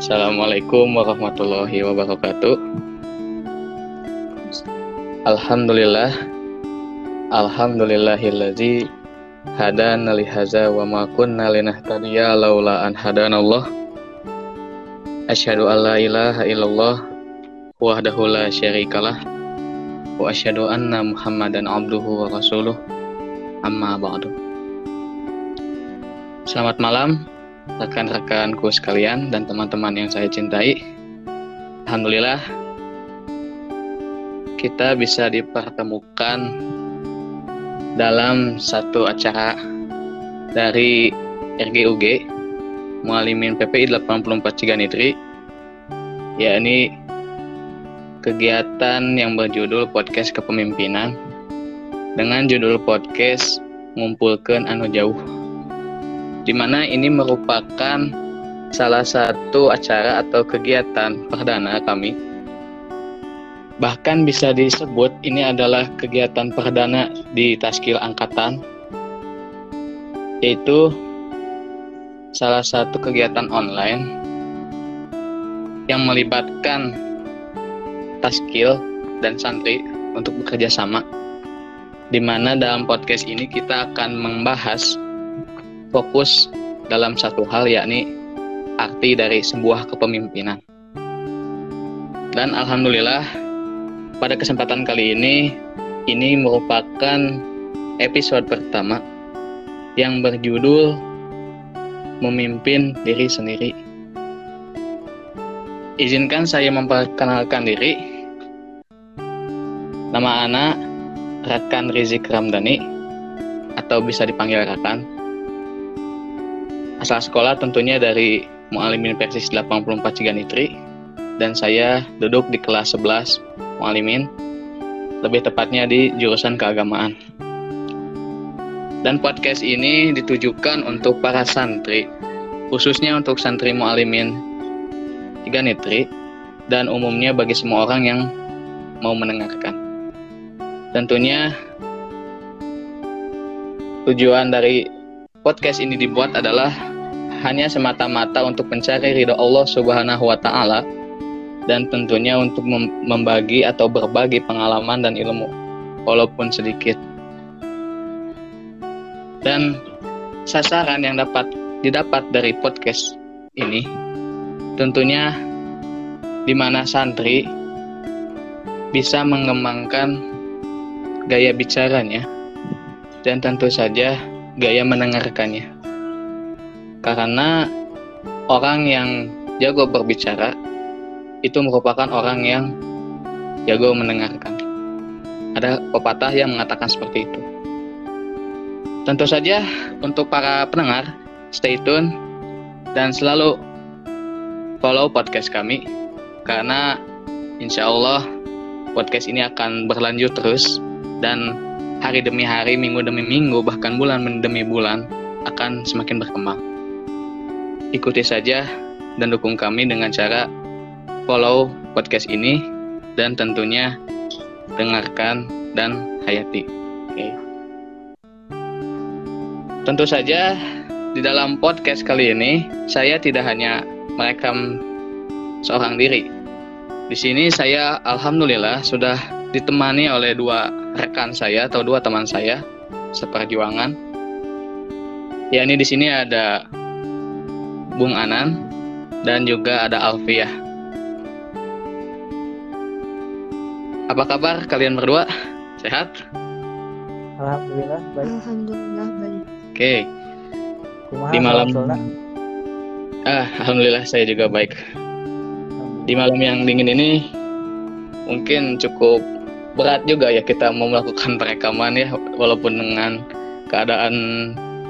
Assalamualaikum warahmatullahi wabarakatuh. Alhamdulillah. Alhamdulillahillazi hadana li hadza wa ma kunna linahtadiya laula an hadanallah. Asyhadu an la ilaha illallah wahdahu la syarikalah wa asyhadu anna Muhammadan abduhu wa rasuluh. Amma ba'du. Selamat malam rekan-rekanku sekalian dan teman-teman yang saya cintai. Alhamdulillah kita bisa dipertemukan dalam satu acara dari RGUG Mualimin PPI 84 Ciganitri yakni kegiatan yang berjudul podcast kepemimpinan dengan judul podcast ngumpulkan anu jauh di mana ini merupakan salah satu acara atau kegiatan perdana kami. Bahkan bisa disebut ini adalah kegiatan perdana di Taskil Angkatan, yaitu salah satu kegiatan online yang melibatkan Taskil dan santri untuk bekerja sama. Di mana dalam podcast ini kita akan membahas fokus dalam satu hal yakni arti dari sebuah kepemimpinan. Dan alhamdulillah pada kesempatan kali ini ini merupakan episode pertama yang berjudul memimpin diri sendiri. Izinkan saya memperkenalkan diri. Nama anak Rakan Rizik Ramdhani atau bisa dipanggil Rakan Asal sekolah tentunya dari Mualimin Persis 84 Ciganitri dan saya duduk di kelas 11 Mualimin, lebih tepatnya di jurusan keagamaan. Dan podcast ini ditujukan untuk para santri, khususnya untuk santri Mualimin Ciganitri dan umumnya bagi semua orang yang mau mendengarkan. Tentunya tujuan dari podcast ini dibuat adalah hanya semata-mata untuk mencari ridho Allah Subhanahu wa taala dan tentunya untuk membagi atau berbagi pengalaman dan ilmu walaupun sedikit. Dan sasaran yang dapat didapat dari podcast ini tentunya di mana santri bisa mengembangkan gaya bicaranya dan tentu saja gaya mendengarkannya karena orang yang jago berbicara itu merupakan orang yang jago mendengarkan. Ada pepatah yang mengatakan seperti itu. Tentu saja untuk para pendengar, stay tune dan selalu follow podcast kami karena insya Allah podcast ini akan berlanjut terus dan hari demi hari, minggu demi minggu, bahkan bulan demi bulan akan semakin berkembang. Ikuti saja dan dukung kami dengan cara follow podcast ini dan tentunya dengarkan dan hayati. Oke. Tentu saja di dalam podcast kali ini saya tidak hanya merekam seorang diri. Di sini saya alhamdulillah sudah ditemani oleh dua rekan saya atau dua teman saya seperjuangan. Ya ini di sini ada Bung Anan, dan juga ada Alfiah. Apa kabar kalian berdua? Sehat? Alhamdulillah baik. Alhamdulillah baik. Oke. Kumaha Di malam Solna? Ah, alhamdulillah saya juga baik. Di malam yang dingin ini mungkin cukup berat juga ya kita mau melakukan perekaman ya walaupun dengan keadaan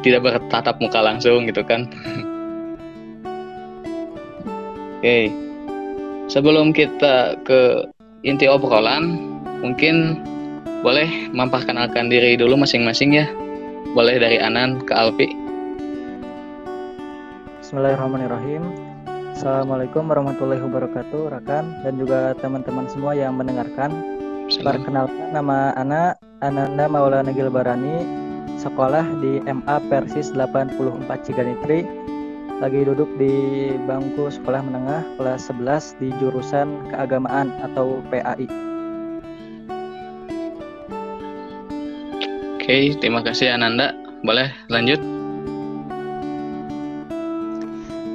tidak bertatap muka langsung gitu kan. Oke, sebelum kita ke inti obrolan, mungkin boleh memperkenalkan diri dulu masing-masing ya. Boleh dari Anan ke Alfi. Bismillahirrahmanirrahim. Assalamualaikum warahmatullahi wabarakatuh, rekan dan juga teman-teman semua yang mendengarkan. Perkenalkan nama Ana Ananda Maulana Gilbarani, sekolah di MA Persis 84 Ciganitri lagi duduk di bangku sekolah menengah kelas 11 di jurusan keagamaan atau PAI. Oke, terima kasih Ananda. Boleh lanjut?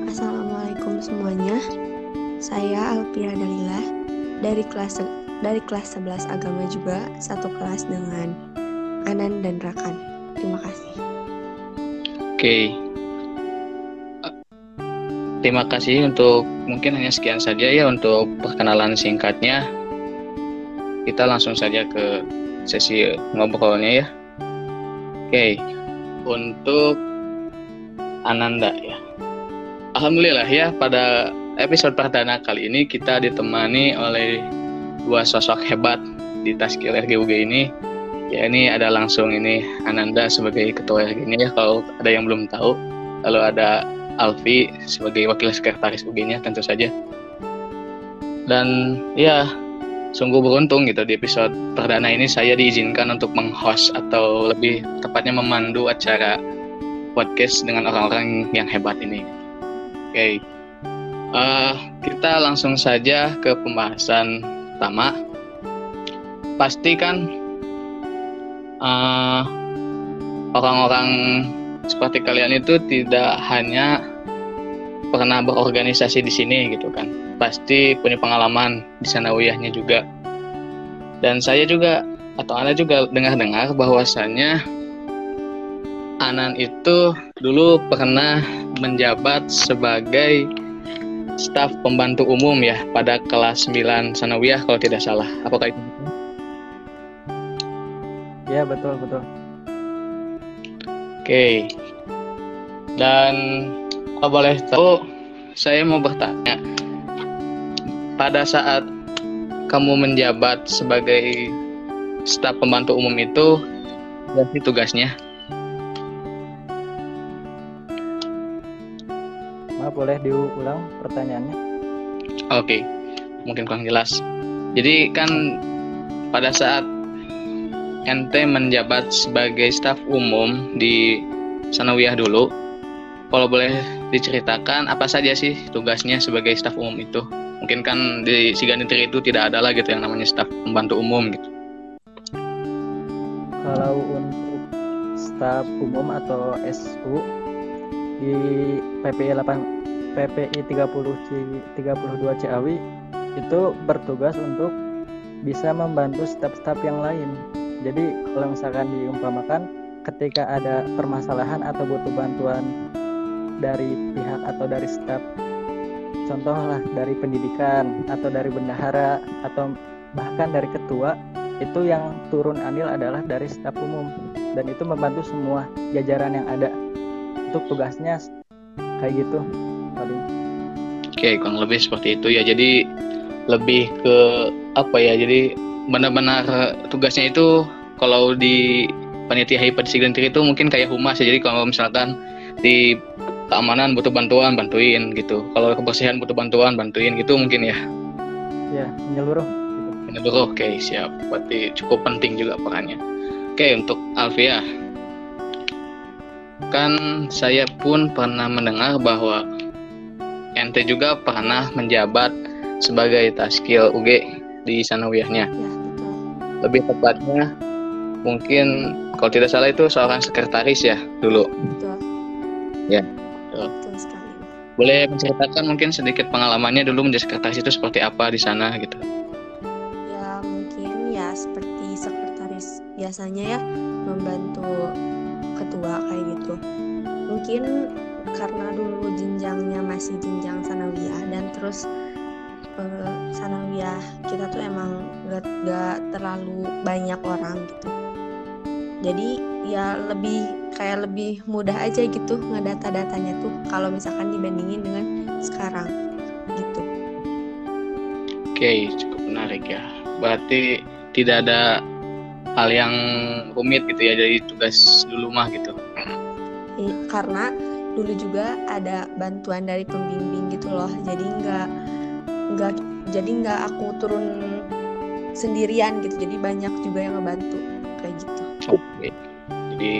Assalamualaikum semuanya. Saya Alpira Dalila dari kelas dari kelas 11 agama juga satu kelas dengan Anan dan Rakan. Terima kasih. Oke. Terima kasih untuk mungkin hanya sekian saja ya untuk perkenalan singkatnya. Kita langsung saja ke sesi ngobrolnya ya. Oke. Untuk Ananda ya. Alhamdulillah ya pada episode perdana kali ini kita ditemani oleh dua sosok hebat di Taskil RGUG ini. Ya ini ada langsung ini Ananda sebagai ketua ini ya kalau ada yang belum tahu. Lalu ada Alfi sebagai wakil sekretaris UG-nya tentu saja. Dan ya sungguh beruntung gitu di episode perdana ini saya diizinkan untuk menghost atau lebih tepatnya memandu acara podcast dengan orang-orang yang hebat ini. Oke, okay. uh, kita langsung saja ke pembahasan pertama. Pasti kan uh, orang-orang seperti kalian itu tidak hanya pernah berorganisasi di sini gitu kan pasti punya pengalaman di sanawiyahnya juga dan saya juga atau anda juga dengar-dengar bahwasannya Anan itu dulu pernah menjabat sebagai staf pembantu umum ya pada kelas 9 sanawiyah kalau tidak salah apakah itu Ya betul betul. Oke. Dan kalau boleh tahu, saya mau bertanya. Pada saat kamu menjabat sebagai staf pembantu umum itu, apa sih tugasnya? Maaf boleh diulang pertanyaannya? Oke, mungkin kurang jelas. Jadi kan pada saat ente menjabat sebagai staf umum di Sanawiyah dulu. Kalau boleh diceritakan apa saja sih tugasnya sebagai staf umum itu? Mungkin kan di Siganitri itu tidak ada lah gitu yang namanya staf pembantu umum gitu. Kalau untuk staf umum atau SU di PPI 8 PPI 30 C 32 Ciawi itu bertugas untuk bisa membantu staf-staf yang lain. Jadi kalau misalkan diumpamakan ketika ada permasalahan atau butuh bantuan dari pihak atau dari staf contohlah dari pendidikan atau dari bendahara atau bahkan dari ketua itu yang turun andil adalah dari staf umum. Dan itu membantu semua jajaran yang ada untuk tugasnya kayak gitu oke kurang lebih seperti itu ya. Jadi lebih ke apa ya jadi benar-benar tugasnya itu kalau di panitia HIPA di itu mungkin kayak humas ya jadi kalau misalkan di keamanan butuh bantuan bantuin gitu. Kalau kebersihan butuh bantuan bantuin gitu mungkin ya. Ya menyeluruh. Gitu. menyeluruh oke okay, siap. Berarti cukup penting juga perannya. Oke okay, untuk Alfia kan saya pun pernah mendengar bahwa ente juga pernah menjabat sebagai taskil UG di sanawiyahnya. Ya, Lebih tepatnya mungkin kalau tidak salah itu seorang sekretaris ya dulu. Betul. Ya. Betul. Betul sekali. Boleh menceritakan mungkin sedikit pengalamannya dulu menjadi sekretaris itu seperti apa di sana gitu? Ya mungkin ya seperti sekretaris biasanya ya membantu ketua kayak gitu. Mungkin karena dulu jenjangnya masih jenjang sanawiyah dan terus uh, sanawiyah kita tuh emang gak, gak terlalu banyak orang gitu. Jadi ya lebih kayak lebih mudah aja gitu ngedata datanya tuh kalau misalkan dibandingin dengan sekarang gitu. Oke cukup menarik ya. Berarti tidak ada hal yang rumit gitu ya dari tugas dulu mah gitu. Karena dulu juga ada bantuan dari pembimbing gitu loh. Jadi nggak nggak jadi nggak aku turun sendirian gitu. Jadi banyak juga yang ngebantu kayak gitu. Oke. Jadi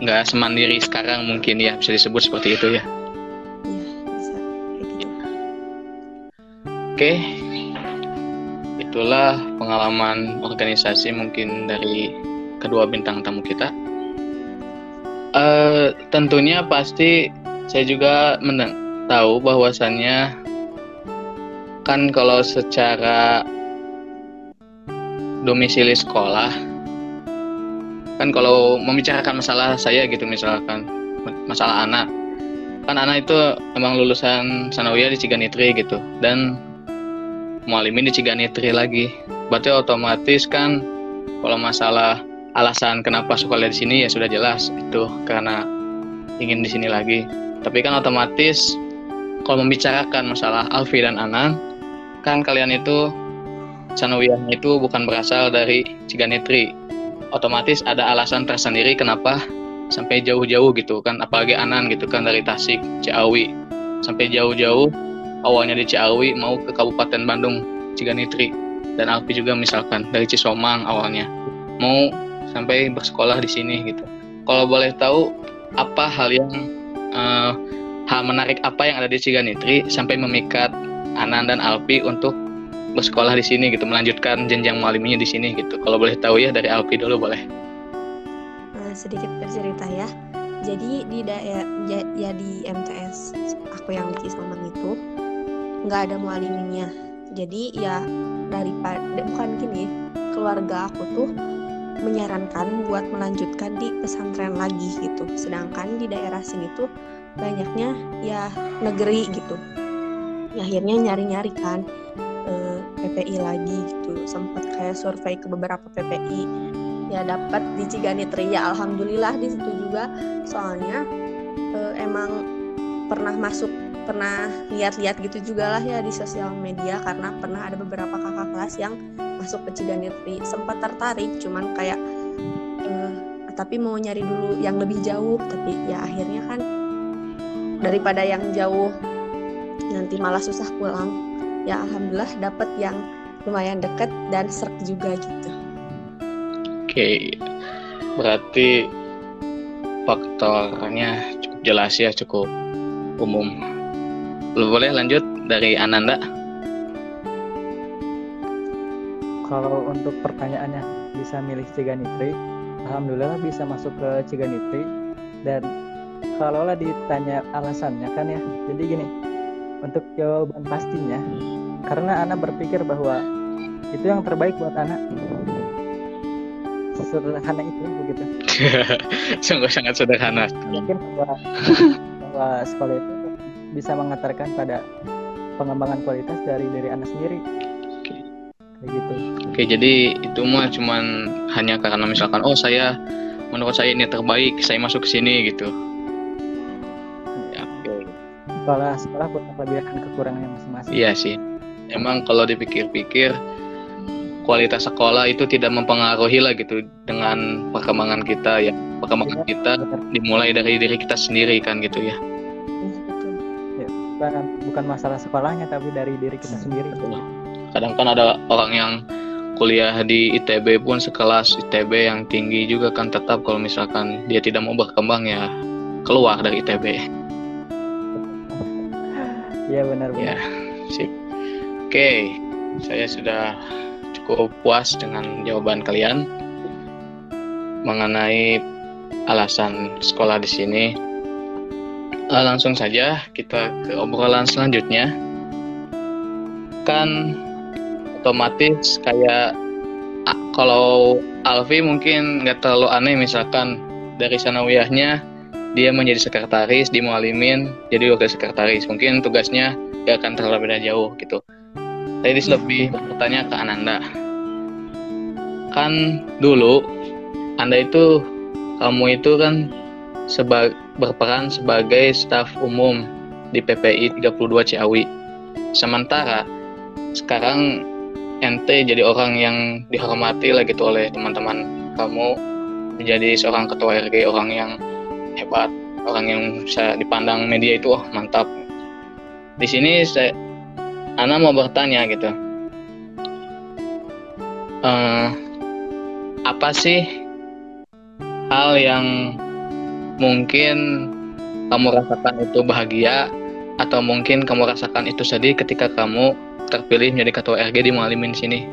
nggak semandiri sekarang mungkin ya bisa disebut seperti itu ya. ya bisa. Kayak gitu. Oke, itulah pengalaman organisasi mungkin dari kedua bintang tamu kita. Eh, tentunya pasti saya juga meneng- tahu bahwasannya kan kalau secara domisili sekolah kan kalau membicarakan masalah saya gitu misalkan masalah anak kan anak itu emang lulusan sanawiyah di Ciganitri gitu dan mualimin di Ciganitri lagi. Berarti otomatis kan kalau masalah alasan kenapa sekolah di sini ya sudah jelas itu karena ingin di sini lagi. Tapi kan otomatis kalau membicarakan masalah Alfi dan Anang kan kalian itu sanawiyahnya itu bukan berasal dari Ciganitri. Otomatis ada alasan tersendiri kenapa sampai jauh-jauh gitu kan apalagi Anan gitu kan dari Tasik Ciawi. Sampai jauh-jauh awalnya di Ciawi mau ke Kabupaten Bandung Ciganitri. Dan Alfi juga misalkan dari Cisomang awalnya. Mau sampai bersekolah di sini gitu kalau boleh tahu apa hal yang eh, hal menarik apa yang ada di Ciganitri sampai memikat Anan dan Alfi untuk bersekolah di sini gitu melanjutkan jenjang mualiminya di sini gitu kalau boleh tahu ya dari Alfi dulu boleh Nah, sedikit bercerita ya. Jadi di daerah ya, ya di MTS aku yang di Cisomang itu nggak ada mualiminnya. Jadi ya daripada bukan gini, keluarga aku tuh menyarankan buat melanjutkan di pesantren lagi gitu. Sedangkan di daerah sini tuh banyaknya ya negeri gitu. Ya, akhirnya nyari-nyari kan eh, PPI lagi gitu. Sempat kayak survei ke beberapa PPI ya dapat di Ciganitri ya alhamdulillah di situ juga soalnya eh, emang pernah masuk pernah lihat-lihat gitu juga lah ya di sosial media karena pernah ada beberapa kakak kelas yang masuk ke Ciganitri sempat tertarik cuman kayak eh, tapi mau nyari dulu yang lebih jauh. Tapi ya akhirnya kan daripada yang jauh nanti malah susah pulang. Ya alhamdulillah dapat yang lumayan deket dan serk juga gitu. Oke, berarti faktornya cukup jelas ya, cukup umum. Boleh lanjut dari Ananda? Kalau untuk pertanyaannya bisa milih Ciganitri, alhamdulillah bisa masuk ke Ciganitri dan kalau lah ditanya alasannya kan ya, jadi gini, untuk jawaban pastinya, karena anak berpikir bahwa itu yang terbaik buat anak. Sesederhana itu begitu. Sungguh sangat sederhana. Yakin bahwa, bahwa sekolah itu bisa mengantarkan pada pengembangan kualitas dari diri anak sendiri. Kayak gitu. Oke, jadi itu mah cuman hanya karena misalkan oh saya menurut saya ini terbaik, saya masuk ke sini gitu. Ya, oke. Sekolah sekolah punya kelebihan kekurangannya masing-masing. Iya sih. Emang kalau dipikir-pikir kualitas sekolah itu tidak mempengaruhi lah gitu dengan perkembangan kita ya. Perkembangan kita dimulai dari diri kita sendiri kan gitu ya. Bukan bukan masalah sekolahnya tapi dari diri kita sendiri Kadang kan ada orang yang kuliah di ITB pun sekelas ITB yang tinggi juga kan tetap kalau misalkan dia tidak mau berkembang ya keluar dari ITB. iya benar Ya, benar sip. Oke, saya sudah cukup puas dengan jawaban kalian mengenai alasan sekolah di sini. Eh, langsung saja kita ke obrolan selanjutnya. Kan otomatis kayak a- kalau Alfi mungkin nggak terlalu aneh misalkan dari sanawiyahnya dia menjadi sekretaris di Mualimin jadi wakil sekretaris. Mungkin tugasnya gak akan terlalu beda jauh gitu. Dis lebih bertanya ke Ananda. Kan dulu Anda itu kamu itu kan seba- berperan sebagai staf umum di PPI 32 Ciawi. Sementara sekarang ente jadi orang yang dihormati lah gitu oleh teman-teman kamu menjadi seorang ketua RG orang yang hebat orang yang bisa dipandang media itu oh mantap. Di sini saya Ana mau bertanya gitu. Eh, apa sih hal yang mungkin kamu rasakan itu bahagia atau mungkin kamu rasakan itu sedih ketika kamu terpilih menjadi ketua RG di Mualimin sini.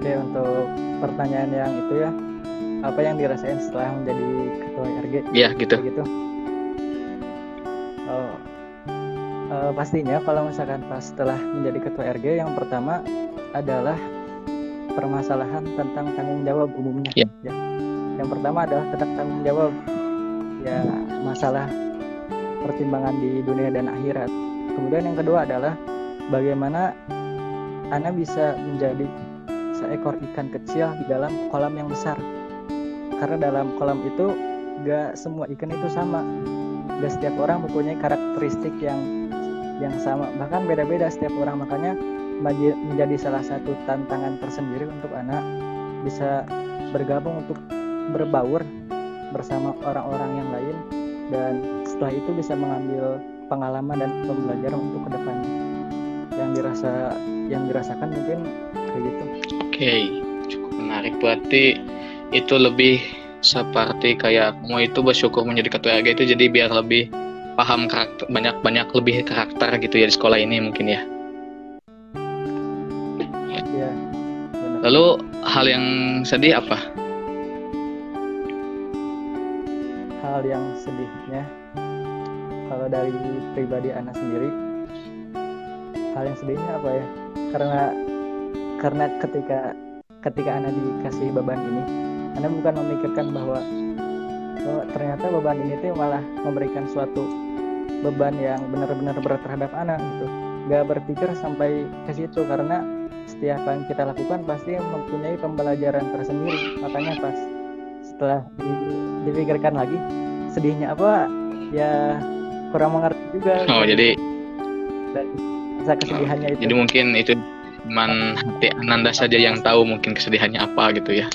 Oke, untuk pertanyaan yang itu ya, apa yang dirasain setelah menjadi ketua RG? Iya gitu. Gitu. Oh, eh, pastinya kalau misalkan pas setelah menjadi ketua RG, yang pertama adalah permasalahan tentang tanggung jawab umumnya. Iya. Ya. Yang pertama adalah tentang tanggung jawab. Ya, masalah pertimbangan di dunia dan akhirat. Kemudian yang kedua adalah bagaimana Anda bisa menjadi seekor ikan kecil di dalam kolam yang besar. Karena dalam kolam itu gak semua ikan itu sama. Gak setiap orang mempunyai karakteristik yang yang sama. Bahkan beda-beda setiap orang. Makanya menjadi salah satu tantangan tersendiri untuk anak bisa bergabung untuk berbaur bersama orang-orang yang lain dan setelah itu bisa mengambil pengalaman dan pembelajaran untuk ke depannya yang dirasa yang dirasakan mungkin kayak gitu Oke, cukup menarik. Berarti itu lebih seperti kayak kamu itu bersyukur menjadi ketua RG itu jadi biar lebih paham karakter banyak-banyak lebih karakter gitu ya di sekolah ini mungkin ya. ya benar Lalu hal yang sedih apa? hal yang sedihnya kalau dari pribadi anak sendiri hal yang sedihnya apa ya karena karena ketika ketika anak dikasih beban ini anak bukan memikirkan bahwa oh, ternyata beban ini tuh malah memberikan suatu beban yang benar-benar berat terhadap anak gitu gak berpikir sampai ke situ karena setiap yang kita lakukan pasti mempunyai pembelajaran tersendiri makanya pas setelah di- dipikirkan lagi sedihnya apa ya kurang mengerti juga Oh, jadi dan rasa kesedihannya itu jadi mungkin itu cuman hati Ananda saja yang tahu mungkin kesedihannya apa gitu ya.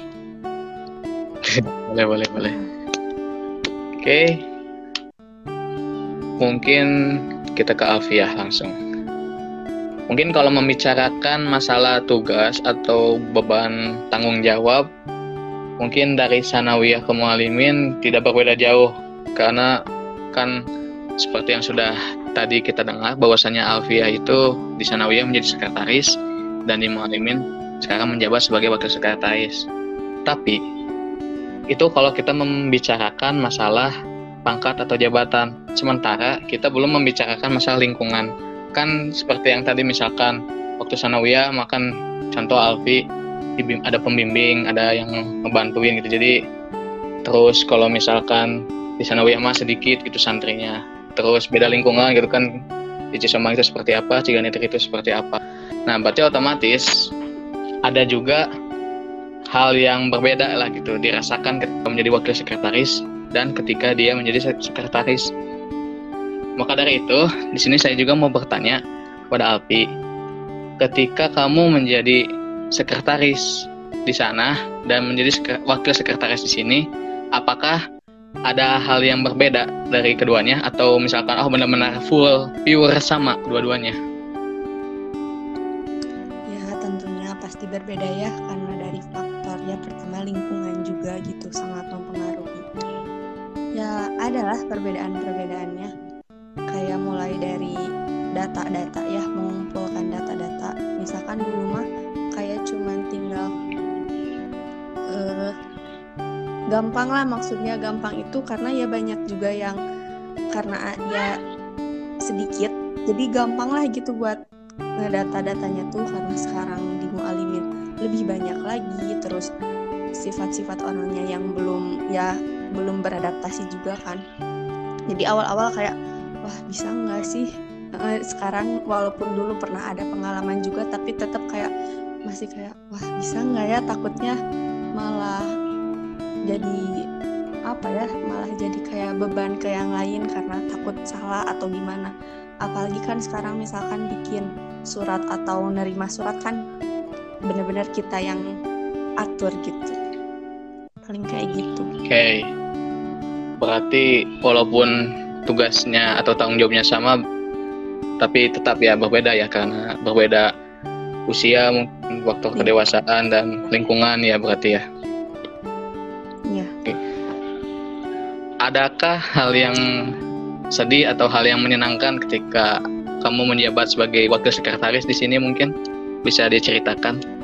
boleh, boleh, boleh. Oke. Mungkin kita ke Alfiah langsung. Mungkin kalau membicarakan masalah tugas atau beban tanggung jawab, mungkin dari sanawiyah ke mualimin tidak berbeda jauh karena kan seperti yang sudah tadi kita dengar bahwasanya Alfiah itu di sanawiyah menjadi sekretaris dan di mualimin sekarang menjabat sebagai wakil sekretaris. Tapi itu kalau kita membicarakan masalah pangkat atau jabatan. Sementara kita belum membicarakan masalah lingkungan. Kan seperti yang tadi misalkan waktu sanawiyah makan contoh Alfi ada pembimbing, ada yang ngebantuin gitu. Jadi terus kalau misalkan di sanawiyah mah sedikit gitu santrinya. Terus beda lingkungan gitu kan di Cisomang itu seperti apa, Ciganiter itu seperti apa. Nah, berarti otomatis ada juga hal yang berbeda lah gitu dirasakan ketika menjadi wakil sekretaris dan ketika dia menjadi sek- sekretaris. Maka dari itu, di sini saya juga mau bertanya kepada Alpi, ketika kamu menjadi sekretaris di sana dan menjadi wakil sekretaris di sini, apakah ada hal yang berbeda dari keduanya atau misalkan oh benar-benar full pure sama dua-duanya? Ya tentunya pasti berbeda ya karena dari faktor ya pertama lingkungan juga gitu sangat mempengaruhi. Ya adalah perbedaan-perbedaannya kayak mulai dari data-data ya mengumpulkan data-data. Misalkan dulu mah kayak cuman tinggal eh, gampang lah maksudnya gampang itu karena ya banyak juga yang karena ya sedikit jadi gampang lah gitu buat ngedata-datanya tuh karena sekarang di Mualimin lebih banyak lagi terus sifat-sifat orangnya yang belum ya belum beradaptasi juga kan. Jadi awal-awal kayak wah bisa nggak sih? Sekarang walaupun dulu pernah ada pengalaman juga tapi tetap kayak masih kayak wah bisa nggak ya? Takutnya malah jadi apa ya malah jadi kayak beban ke yang lain karena takut salah atau gimana. Apalagi kan sekarang misalkan bikin surat atau nerima surat kan bener-bener kita yang atur gitu. Paling kayak gitu. Oke. Berarti walaupun tugasnya atau tanggung jawabnya sama tapi tetap ya berbeda ya karena berbeda usia, mungkin faktor Iya. kedewasaan dan lingkungan ya berarti ya. Iya. Adakah hal yang sedih atau hal yang menyenangkan ketika kamu menjabat sebagai wakil sekretaris di sini mungkin bisa diceritakan?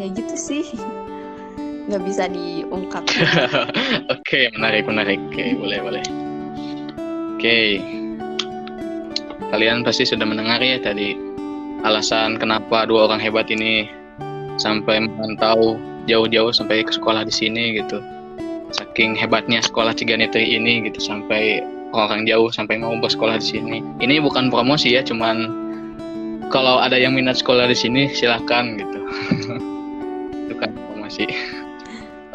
Ya gitu sih. Nggak bisa diungkap. Oke, menarik, menarik. Oke, boleh, boleh. Oke. Kalian pasti sudah mendengar ya tadi alasan kenapa dua orang hebat ini sampai memantau jauh-jauh sampai ke sekolah di sini gitu. Saking hebatnya sekolah Ciganitri ini gitu sampai orang jauh sampai mau bersekolah di sini. Ini bukan promosi ya, cuman kalau ada yang minat sekolah di sini silahkan gitu. Promosi.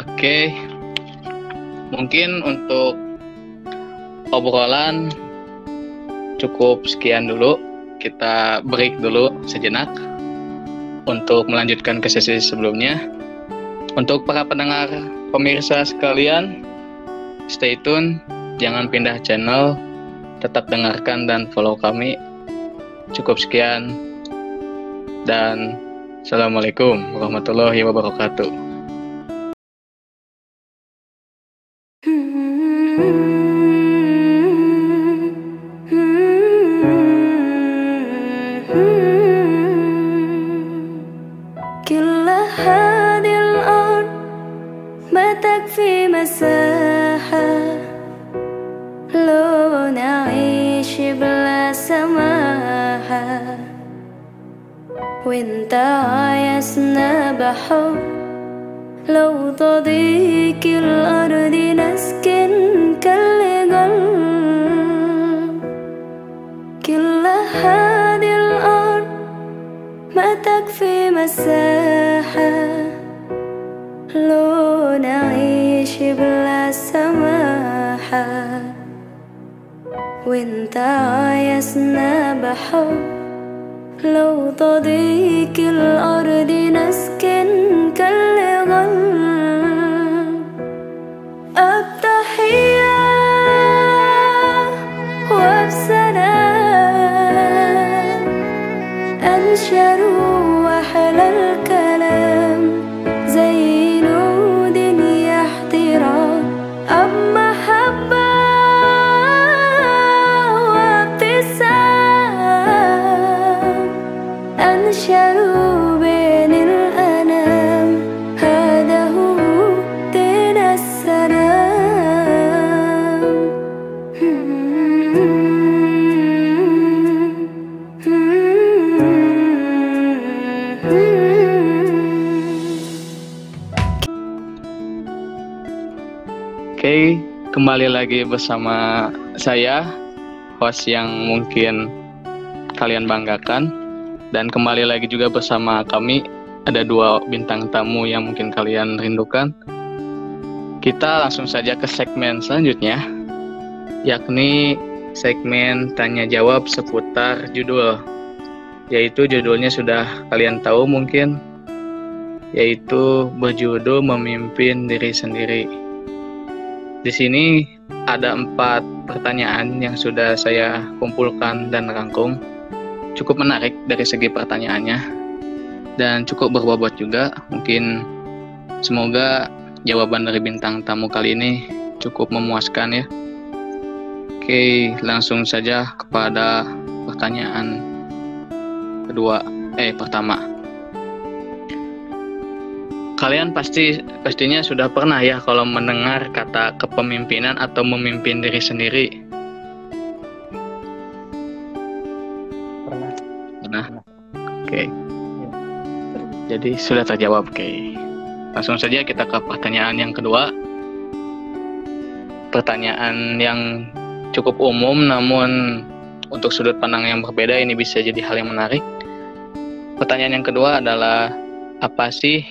Oke, mungkin untuk obrolan cukup sekian dulu. Kita break dulu sejenak untuk melanjutkan ke sesi sebelumnya. Untuk para pendengar pemirsa sekalian, stay tune, jangan pindah channel, tetap dengarkan dan follow kami. Cukup sekian, dan Assalamualaikum warahmatullahi wabarakatuh. كل هذه الأرض ما تكفي مساحة. لو نعيش بلا سماحة. وانت عايزنا بحب. لو تضيق الأرض ما تكفي مساحة لو نعيش بلا سماحة. وإنت عايزنا بحب لو تضيق الأرض نسكن كالغل التحية kembali lagi bersama saya, host yang mungkin kalian banggakan. Dan kembali lagi juga bersama kami, ada dua bintang tamu yang mungkin kalian rindukan. Kita langsung saja ke segmen selanjutnya, yakni segmen tanya jawab seputar judul. Yaitu judulnya sudah kalian tahu mungkin, yaitu berjudul Memimpin Diri Sendiri. Di sini ada empat pertanyaan yang sudah saya kumpulkan dan rangkum. Cukup menarik dari segi pertanyaannya dan cukup berbobot juga. Mungkin semoga jawaban dari bintang tamu kali ini cukup memuaskan ya. Oke, langsung saja kepada pertanyaan kedua. Eh, pertama. Kalian pasti pastinya sudah pernah ya kalau mendengar kata kepemimpinan atau memimpin diri sendiri. pernah Pernah? Oke. Jadi sudah terjawab, oke. Langsung saja kita ke pertanyaan yang kedua. Pertanyaan yang cukup umum namun untuk sudut pandang yang berbeda ini bisa jadi hal yang menarik. Pertanyaan yang kedua adalah apa sih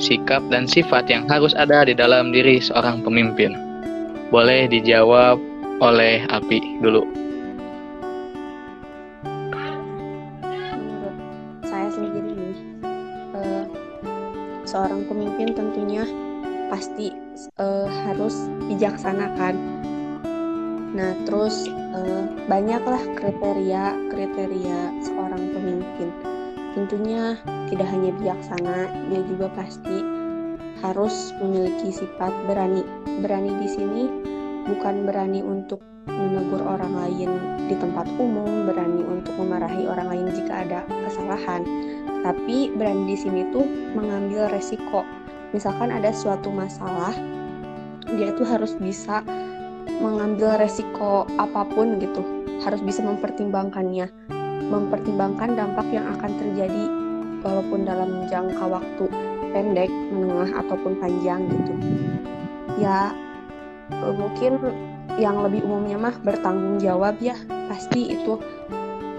sikap dan sifat yang harus ada di dalam diri seorang pemimpin? Boleh dijawab oleh Api dulu. saya sendiri eh, seorang pemimpin tentunya pasti eh, harus bijaksana kan nah terus eh, banyaklah kriteria-kriteria seorang pemimpin. Tentunya tidak hanya bijaksana, dia juga pasti harus memiliki sifat berani. Berani di sini bukan berani untuk menegur orang lain di tempat umum, berani untuk memarahi orang lain jika ada kesalahan. Tapi berani di sini tuh mengambil resiko. Misalkan ada suatu masalah, dia tuh harus bisa mengambil resiko apa pun gitu, harus bisa mempertimbangkannya, mempertimbangkan dampak yang akan terjadi walaupun dalam jangka waktu pendek, menengah ataupun panjang gitu. Ya eh, mungkin yang lebih umumnya mah bertanggung jawab ya pasti itu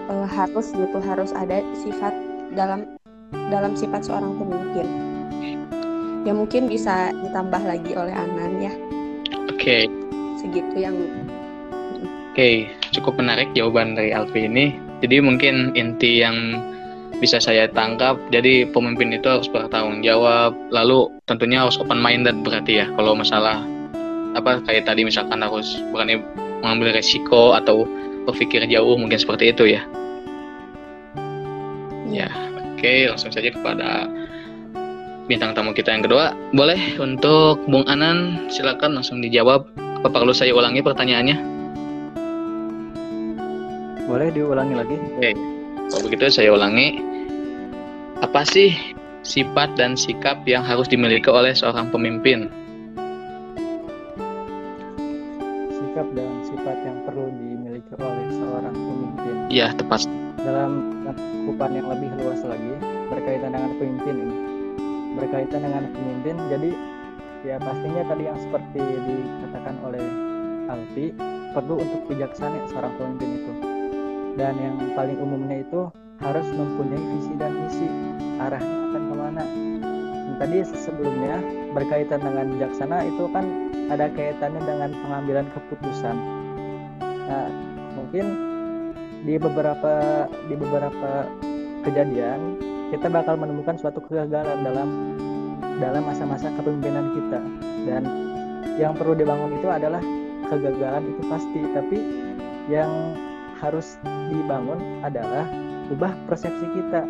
eh, harus gitu harus ada sifat dalam dalam sifat seorang pemimpin ya mungkin bisa ditambah lagi oleh Anan ya Oke, segitu yang oke, cukup menarik jawaban dari Alfi ini. Jadi mungkin inti yang bisa saya tangkap, jadi pemimpin itu harus bertanggung jawab, lalu tentunya harus open minded berarti ya. Kalau masalah apa kayak tadi misalkan harus berani mengambil resiko atau berpikir jauh mungkin seperti itu ya. Ya, oke, langsung saja kepada bintang tamu kita yang kedua. Boleh untuk Bung Anan, silakan langsung dijawab. Apa perlu saya ulangi pertanyaannya? Boleh diulangi lagi? Oke, kalau begitu saya ulangi. Apa sih sifat dan sikap yang harus dimiliki oleh seorang pemimpin? Sikap dan sifat yang perlu dimiliki oleh seorang pemimpin. Ya, tepat. Dalam cakupan yang lebih luas lagi berkaitan dengan pemimpin ini. Berkaitan dengan pemimpin, jadi ya pastinya tadi yang seperti dikatakan oleh Alfi perlu untuk bijaksana seorang pemimpin itu. Dan yang paling umumnya itu harus mempunyai visi dan misi arahnya akan ke mana. Dan tadi sebelumnya berkaitan dengan bijaksana itu kan ada kaitannya dengan pengambilan keputusan. Nah, mungkin di beberapa di beberapa kejadian kita bakal menemukan suatu kegagalan dalam dalam masa-masa kepemimpinan kita dan yang perlu dibangun itu adalah kegagalan itu pasti tapi yang harus dibangun adalah ubah persepsi kita.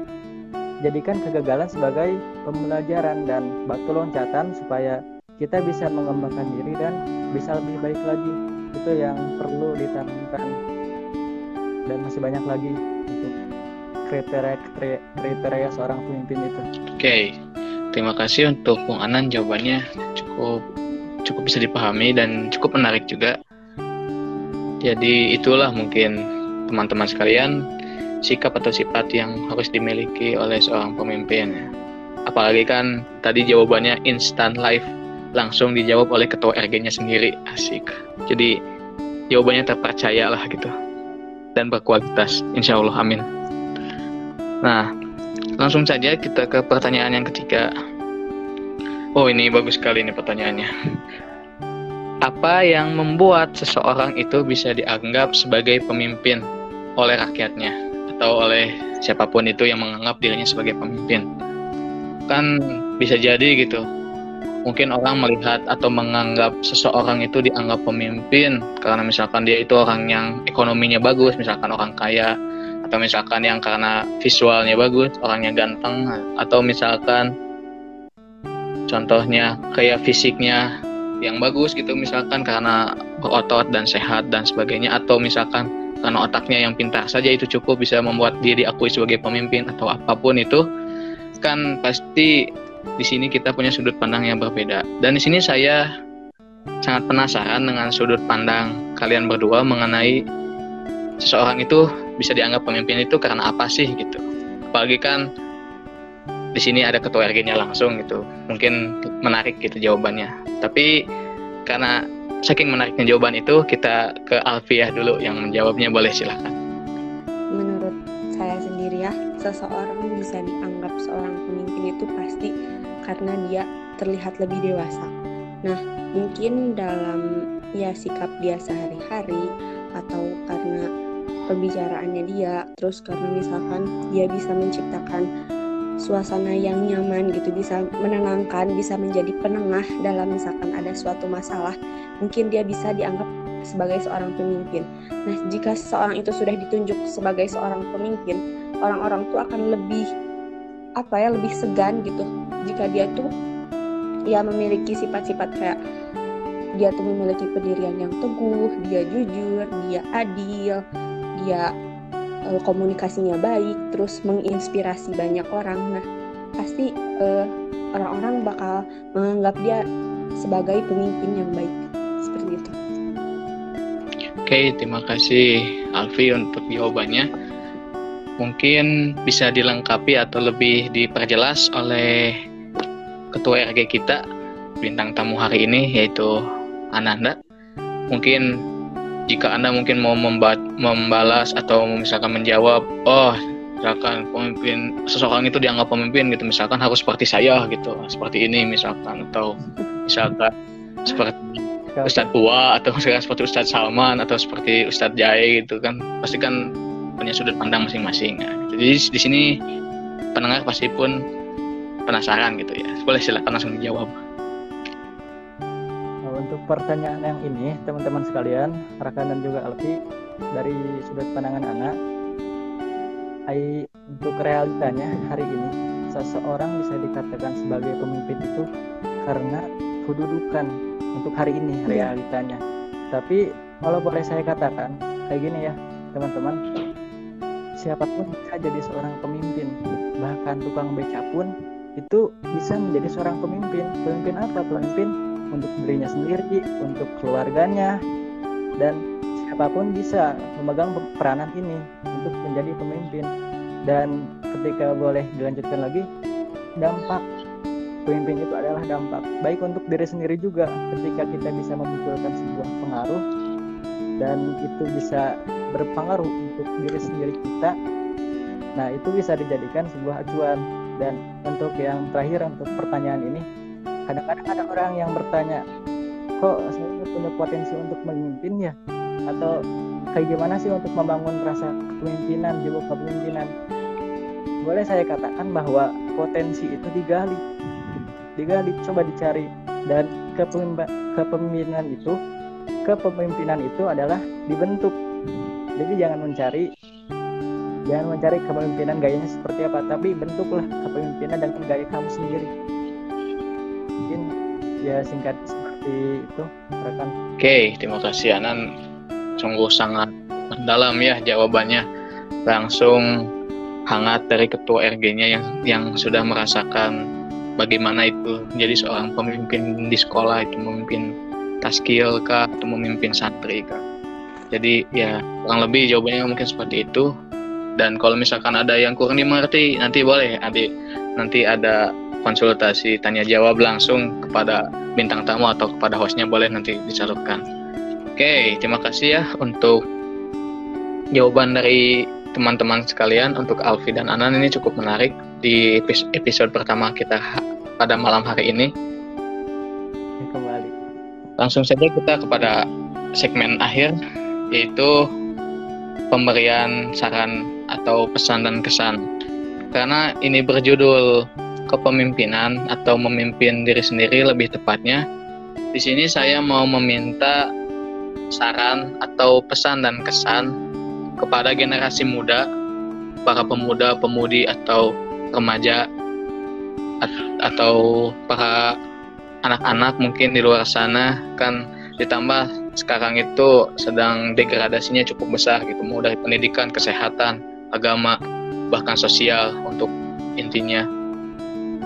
Jadikan kegagalan sebagai pembelajaran dan batu loncatan supaya kita bisa mengembangkan diri dan bisa lebih baik lagi. Itu yang perlu ditanamkan. Dan masih banyak lagi untuk kriteria kriteria seorang pemimpin itu. Oke, terima kasih untuk Bung Anan jawabannya cukup cukup bisa dipahami dan cukup menarik juga. Jadi itulah mungkin teman-teman sekalian sikap atau sifat yang harus dimiliki oleh seorang pemimpin. Apalagi kan tadi jawabannya instant live langsung dijawab oleh ketua RG-nya sendiri asik. Jadi jawabannya terpercaya lah gitu dan berkualitas. Insya Allah amin. Nah, langsung saja kita ke pertanyaan yang ketiga. Oh ini bagus sekali nih pertanyaannya. Apa yang membuat seseorang itu bisa dianggap sebagai pemimpin oleh rakyatnya atau oleh siapa pun itu yang menganggap dirinya sebagai pemimpin? Kan bisa jadi gitu. Mungkin orang melihat atau menganggap seseorang itu dianggap pemimpin karena misalkan dia itu orang yang ekonominya bagus, misalkan orang kaya, atau misalkan yang karena visualnya bagus, orangnya ganteng, atau misalkan contohnya kayak fisiknya yang bagus gitu misalkan karena berotot dan sehat dan sebagainya atau misalkan karena otaknya yang pintar saja itu cukup bisa membuat dia diakui sebagai pemimpin atau apa pun itu kan pasti di sini kita punya sudut pandang yang berbeda. Dan di sini saya sangat penasaran dengan sudut pandang kalian berdua mengenai seseorang itu bisa dianggap pemimpin itu karena apa sih gitu. Apalagi kan di sini ada ketua RG-nya langsung gitu. Mungkin menarik gitu jawabannya tapi karena saking menariknya jawaban itu kita ke Alfiah dulu yang menjawabnya boleh silahkan menurut saya sendiri ya seseorang bisa dianggap seorang pemimpin itu pasti karena dia terlihat lebih dewasa. Nah mungkin dalam ya sikap dia sehari-hari atau karena pembicaraannya dia terus karena misalkan dia bisa menciptakan suasana yang nyaman gitu bisa menenangkan bisa menjadi penengah dalam misalkan ada suatu masalah mungkin dia bisa dianggap sebagai seorang pemimpin. Nah, jika seseorang itu sudah ditunjuk sebagai seorang pemimpin, orang-orang tuh akan lebih apa ya, lebih segan gitu jika dia tuh ya memiliki sifat-sifat kayak dia tuh memiliki pendirian yang teguh, dia jujur, dia adil, dia eh, komunikasinya baik, terus menginspirasi banyak orang. Nah, pasti eh, orang-orang bakal menganggap dia sebagai pemimpin yang baik. Seperti itu. Oke, terima kasih Alfi untuk jawabannya. Mungkin bisa dilengkapi atau lebih diperjelas oleh ketua RG kita bintang tamu hari ini yaitu Ananda. Mungkin jika Anda mungkin mau memba- membalas atau misalkan menjawab, oh misalkan pemimpin seseorang itu dianggap pemimpin gitu misalkan harus seperti saya gitu seperti ini misalkan atau misalkan seperti Ustadz Tua atau misalkan seperti Ustadz Salman atau seperti Ustadz Jai gitu kan pasti kan punya sudut pandang masing-masing nah, gitu. jadi di sini pendengar pasti pun penasaran gitu ya. Boleh silakan langsung dijawab pertanyaan yang ini, teman-teman sekalian, Rakan dan juga Alfi, dari sudut pandangan anak, ai, untuk realitanya hari ini, seseorang bisa dikatakan sebagai pemimpin itu karena kedudukan untuk hari ini Iya. realitanya. Tapi kalau boleh saya katakan, kayak gini ya, teman-teman, siapa pun bisa jadi seorang pemimpin, bahkan tukang beca pun itu bisa menjadi seorang pemimpin. Pemimpin apa? Pemimpin untuk dirinya sendiri, untuk keluarganya, dan siapa pun bisa memegang peranan ini untuk menjadi pemimpin. Dan ketika boleh dilanjutkan lagi, dampak pemimpin itu adalah dampak baik untuk diri sendiri juga ketika kita bisa memunculkan sebuah pengaruh dan itu bisa berpengaruh untuk diri sendiri kita. Nah, itu bisa dijadikan sebuah acuan. Dan untuk yang terakhir untuk pertanyaan ini, kadang-kadang ada orang yang bertanya kok saya punya potensi untuk memimpin ya? Atau kayak gimana sih untuk membangun rasa kepemimpinan jiwa kepemimpinan? Boleh saya katakan bahwa potensi itu digali. Digali coba dicari. Dan kepemimpinan itu kepemimpinan itu adalah dibentuk. Jadi jangan mencari jangan mencari kepemimpinan gayanya seperti apa tapi bentuklah kepemimpinan dengan gaya kamu sendiri ya singkat seperti itu rekan Oke, terima kasih Anan. Sungguh sangat mendalam ya jawabannya. Langsung hangat dari ketua RG-nya yang yang sudah merasakan bagaimana itu menjadi seorang pemimpin di sekolah itu memimpin taskil kah atau memimpin santri kah. Jadi ya kurang lebih jawabannya mungkin seperti itu. Dan kalau misalkan ada yang kurang dimengerti nanti boleh adik nanti ada konsultasi tanya jawab langsung kepada bintang tamu atau kepada hostnya boleh nanti disalurkan. Oke, terima kasih ya untuk jawaban dari teman-teman sekalian untuk Alfi dan Anan ini cukup menarik di epis- episode pertama kita pada malam hari ini. Kembali Langsung saja kita kepada segmen akhir yaitu pemberian saran atau pesan dan kesan. Karena ini berjudul kepemimpinan atau memimpin diri sendiri lebih tepatnya. Di sini saya mau meminta saran atau pesan dan kesan kepada generasi muda, para pemuda, pemudi atau remaja at- atau para anak-anak mungkin di luar sana kan ditambah sekarang itu sedang degradasinya cukup besar gitu mau dari pendidikan, kesehatan, agama, bahkan sosial untuk intinya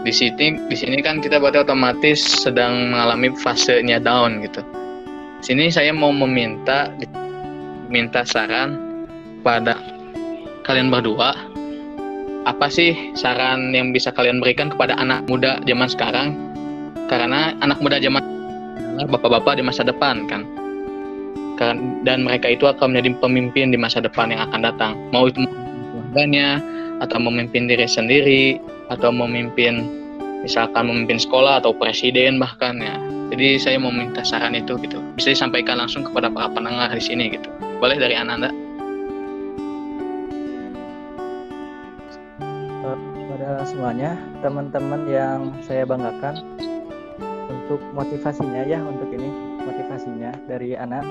di sini di sini kan kita berarti otomatis sedang mengalami fasenya down gitu. Sini saya mau meminta minta saran pada kalian berdua. Apa sih saran yang bisa kalian berikan kepada anak muda zaman sekarang? Karena anak muda zaman bapak-bapak di masa depan kan? Kan- dan mereka itu akan menjadi pemimpin di masa depan yang akan datang. Mau itu keluarganya atau memimpin diri sendiri atau memimpin misalkan memimpin sekolah atau presiden bahkan ya. Jadi saya mau minta saran itu gitu. Bisa disampaikan langsung kepada para pendengar di sini gitu. Boleh dari Ananda? Kepada semuanya teman-teman yang saya banggakan untuk motivasinya ya untuk ini motivasinya dari anak.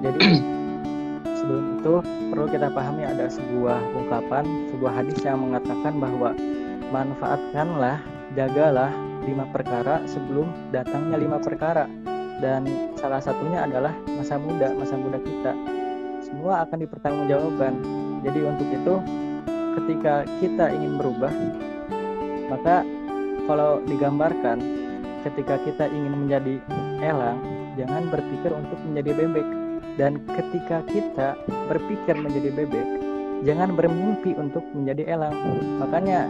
Jadi sebelum itu perlu kita pahami ada sebuah ungkapan, sebuah hadis yang mengatakan bahwa manfaatkanlah, jagalah lima perkara sebelum datangnya lima perkara. Dan salah satunya adalah masa muda, masa muda kita. Semua akan dipertanggungjawabkan. Jadi untuk itu ketika kita ingin berubah, maka kalau digambarkan ketika kita ingin menjadi elang, jangan berpikir untuk menjadi bebek. Dan ketika kita berpikir menjadi bebek, jangan bermimpi untuk menjadi elang. Makanya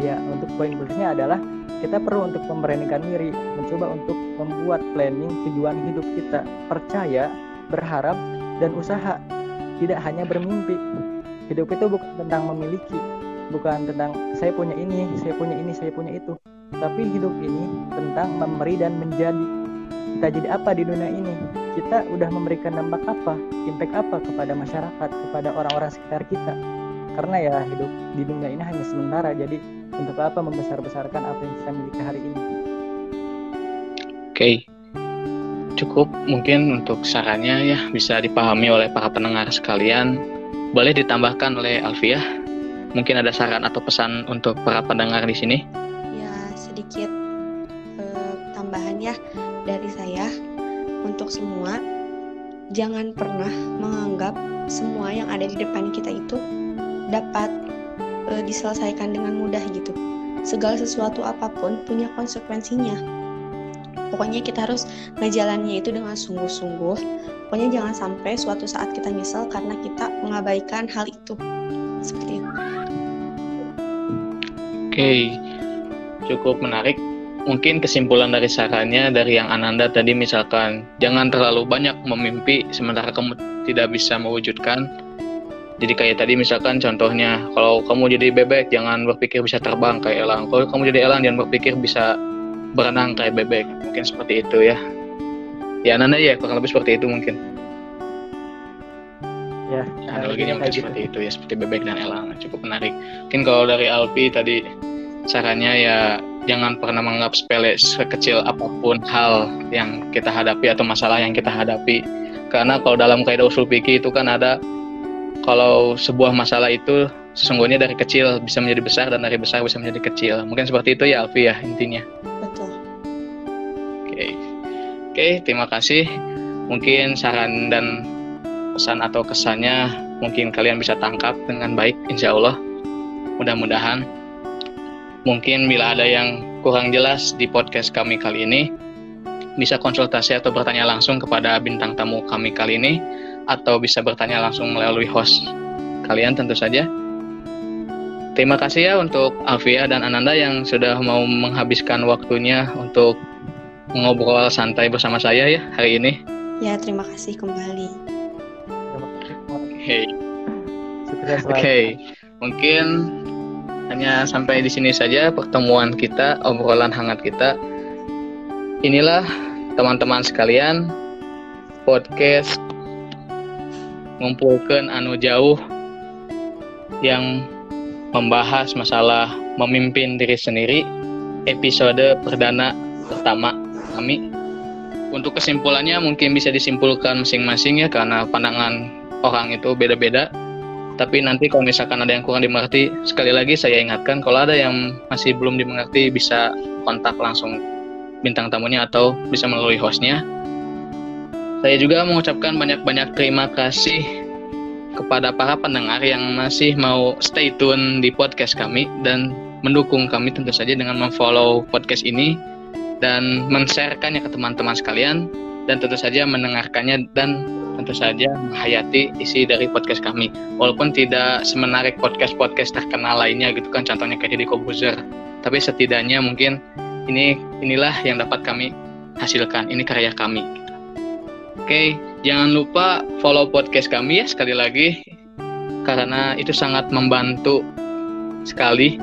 ya untuk poin khususnya adalah kita perlu untuk memberanikan diri, mencoba untuk membuat planning tujuan hidup kita, percaya, berharap, dan usaha. Tidak hanya bermimpi. Hidup itu bukan tentang memiliki, bukan tentang saya punya ini, saya punya ini, saya punya itu. Tapi hidup ini tentang memberi dan menjadi. Kita jadi apa di dunia ini? Kita udah memberikan dampak apa, impact apa kepada masyarakat, kepada orang-orang sekitar kita. Karena ya hidup di dunia ini hanya sementara, jadi untuk apa membesar-besarkan apa yang kita miliki hari ini? Oke. Cukup mungkin untuk sarannya ya bisa dipahami oleh para pendengar sekalian. Boleh ditambahkan oleh Alfiah? Mungkin ada saran atau pesan untuk para pendengar di sini? Ya, sedikit eh, tambahan ya dari saya untuk semua. Jangan pernah menganggap semua yang ada di depan kita itu dapat eh, diselesaikan dengan mudah gitu. Segala sesuatu apa pun punya konsekuensinya. Pokoknya kita harus ngejalannya itu dengan sungguh-sungguh. Pokoknya jangan sampai suatu saat kita nyesel karena kita mengabaikan hal itu. Seperti itu. Oke, cukup menarik. Mungkin kesimpulan dari sarannya dari yang Ananda tadi misalkan jangan terlalu banyak memimpi sementara kamu tidak bisa mewujudkan. Jadi kayak tadi misalkan contohnya kalau kamu jadi bebek jangan berpikir bisa terbang kayak elang. Kalau kamu jadi elang jangan berpikir bisa berenang kayak bebek. Mungkin seperti itu ya. Ya Ananda ya kurang lebih seperti itu mungkin. Ya, Analoginya mungkin gitu. seperti itu ya seperti bebek dan elang. Cukup menarik. Mungkin kalau dari Alpi tadi sarannya ya jangan pernah menganggap sepele sekecil apa pun hal yang kita hadapi atau masalah yang kita hadapi. Karena kalau dalam kaidah usul fikih itu kan ada kalau sebuah masalah itu sesungguhnya dari kecil bisa menjadi besar dan dari besar bisa menjadi kecil. Mungkin seperti itu ya Alfi ya intinya. Betul. Oke. Oke, terima kasih. Mungkin saran dan pesan atau kesannya mungkin kalian bisa tangkap dengan baik insya Allah. Mudah-mudahan. Mungkin bila ada yang kurang jelas di podcast kami kali ini, bisa konsultasi atau bertanya langsung kepada bintang tamu kami kali ini, atau bisa bertanya langsung melalui host kalian tentu saja. Terima kasih ya untuk Alfia dan Ananda yang sudah mau menghabiskan waktunya untuk ngobrol santai bersama saya ya hari ini. Ya, terima kasih kembali. Oke, Sukses oke. selalu. Mungkin hanya sampai di sini saja pertemuan kita, obrolan hangat kita. Inilah teman-teman sekalian podcast ngumpulkan anu jauh yang membahas masalah memimpin diri sendiri episode perdana pertama. Kami untuk kesimpulannya mungkin bisa disimpulkan masing-masing ya karena pandangan orang itu beda-beda. Tapi nanti kalau misalkan ada yang kurang dimengerti sekali lagi saya ingatkan kalau ada yang masih belum dimengerti bisa kontak langsung bintang tamunya atau bisa melalui hostnya saya juga mengucapkan banyak-banyak terima kasih kepada para pendengar yang masih mau stay tune di podcast kami dan mendukung kami tentu saja dengan memfollow podcast ini dan men-sharekannya ke teman-teman sekalian dan tentu saja mendengarkannya dan tentu saja menghayati isi dari podcast kami walaupun tidak semenarik podcast-podcast terkenal lainnya gitu kan contohnya kayak Deddy Kobuzer tapi setidaknya mungkin ini inilah yang dapat kami hasilkan ini karya kami. Oke jangan lupa follow podcast kami ya sekali lagi karena itu sangat membantu sekali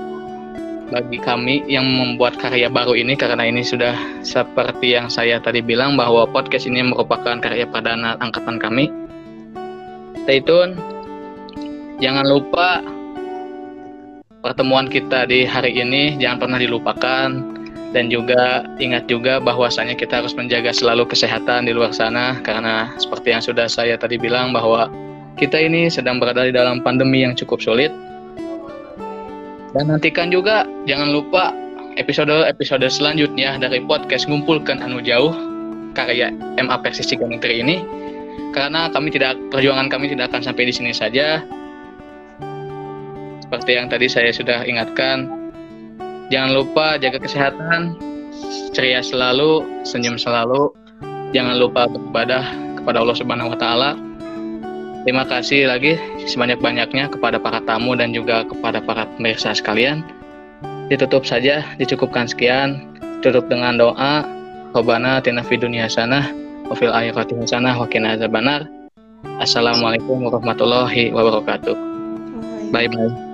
bagi kami yang membuat karya baru ini karena ini sudah seperti yang saya tadi bilang bahwa podcast ini merupakan karya perdana angkatan kami. Stay tune. Jangan lupa pertemuan kita di hari ini jangan pernah dilupakan dan juga ingat juga bahwasanya kita harus menjaga selalu kesehatan di luar sana karena seperti yang sudah saya tadi bilang bahwa kita ini sedang berada di dalam pandemi yang cukup sulit. Dan nantikan juga jangan lupa episode-episode selanjutnya dari podcast Ngumpulkan Anu Jauh karya MA Persis Ciganitri ini karena kami tidak perjuangan kami tidak akan sampai di sini saja. Seperti yang tadi saya sudah ingatkan, jangan lupa jaga kesehatan, ceria selalu, senyum selalu, jangan lupa beribadah kepada Allah Subhanahu wa taala. Terima kasih lagi sebanyak-banyaknya kepada para tamu dan juga kepada para pemirsa sekalian. Ditutup saja, dicukupkan sekian. Tutup dengan doa. Rabbana tina fid dunya hasanah wa fil akhirati hasanah wa qina azabannar. Assalamualaikum warahmatullahi wabarakatuh. Bye bye.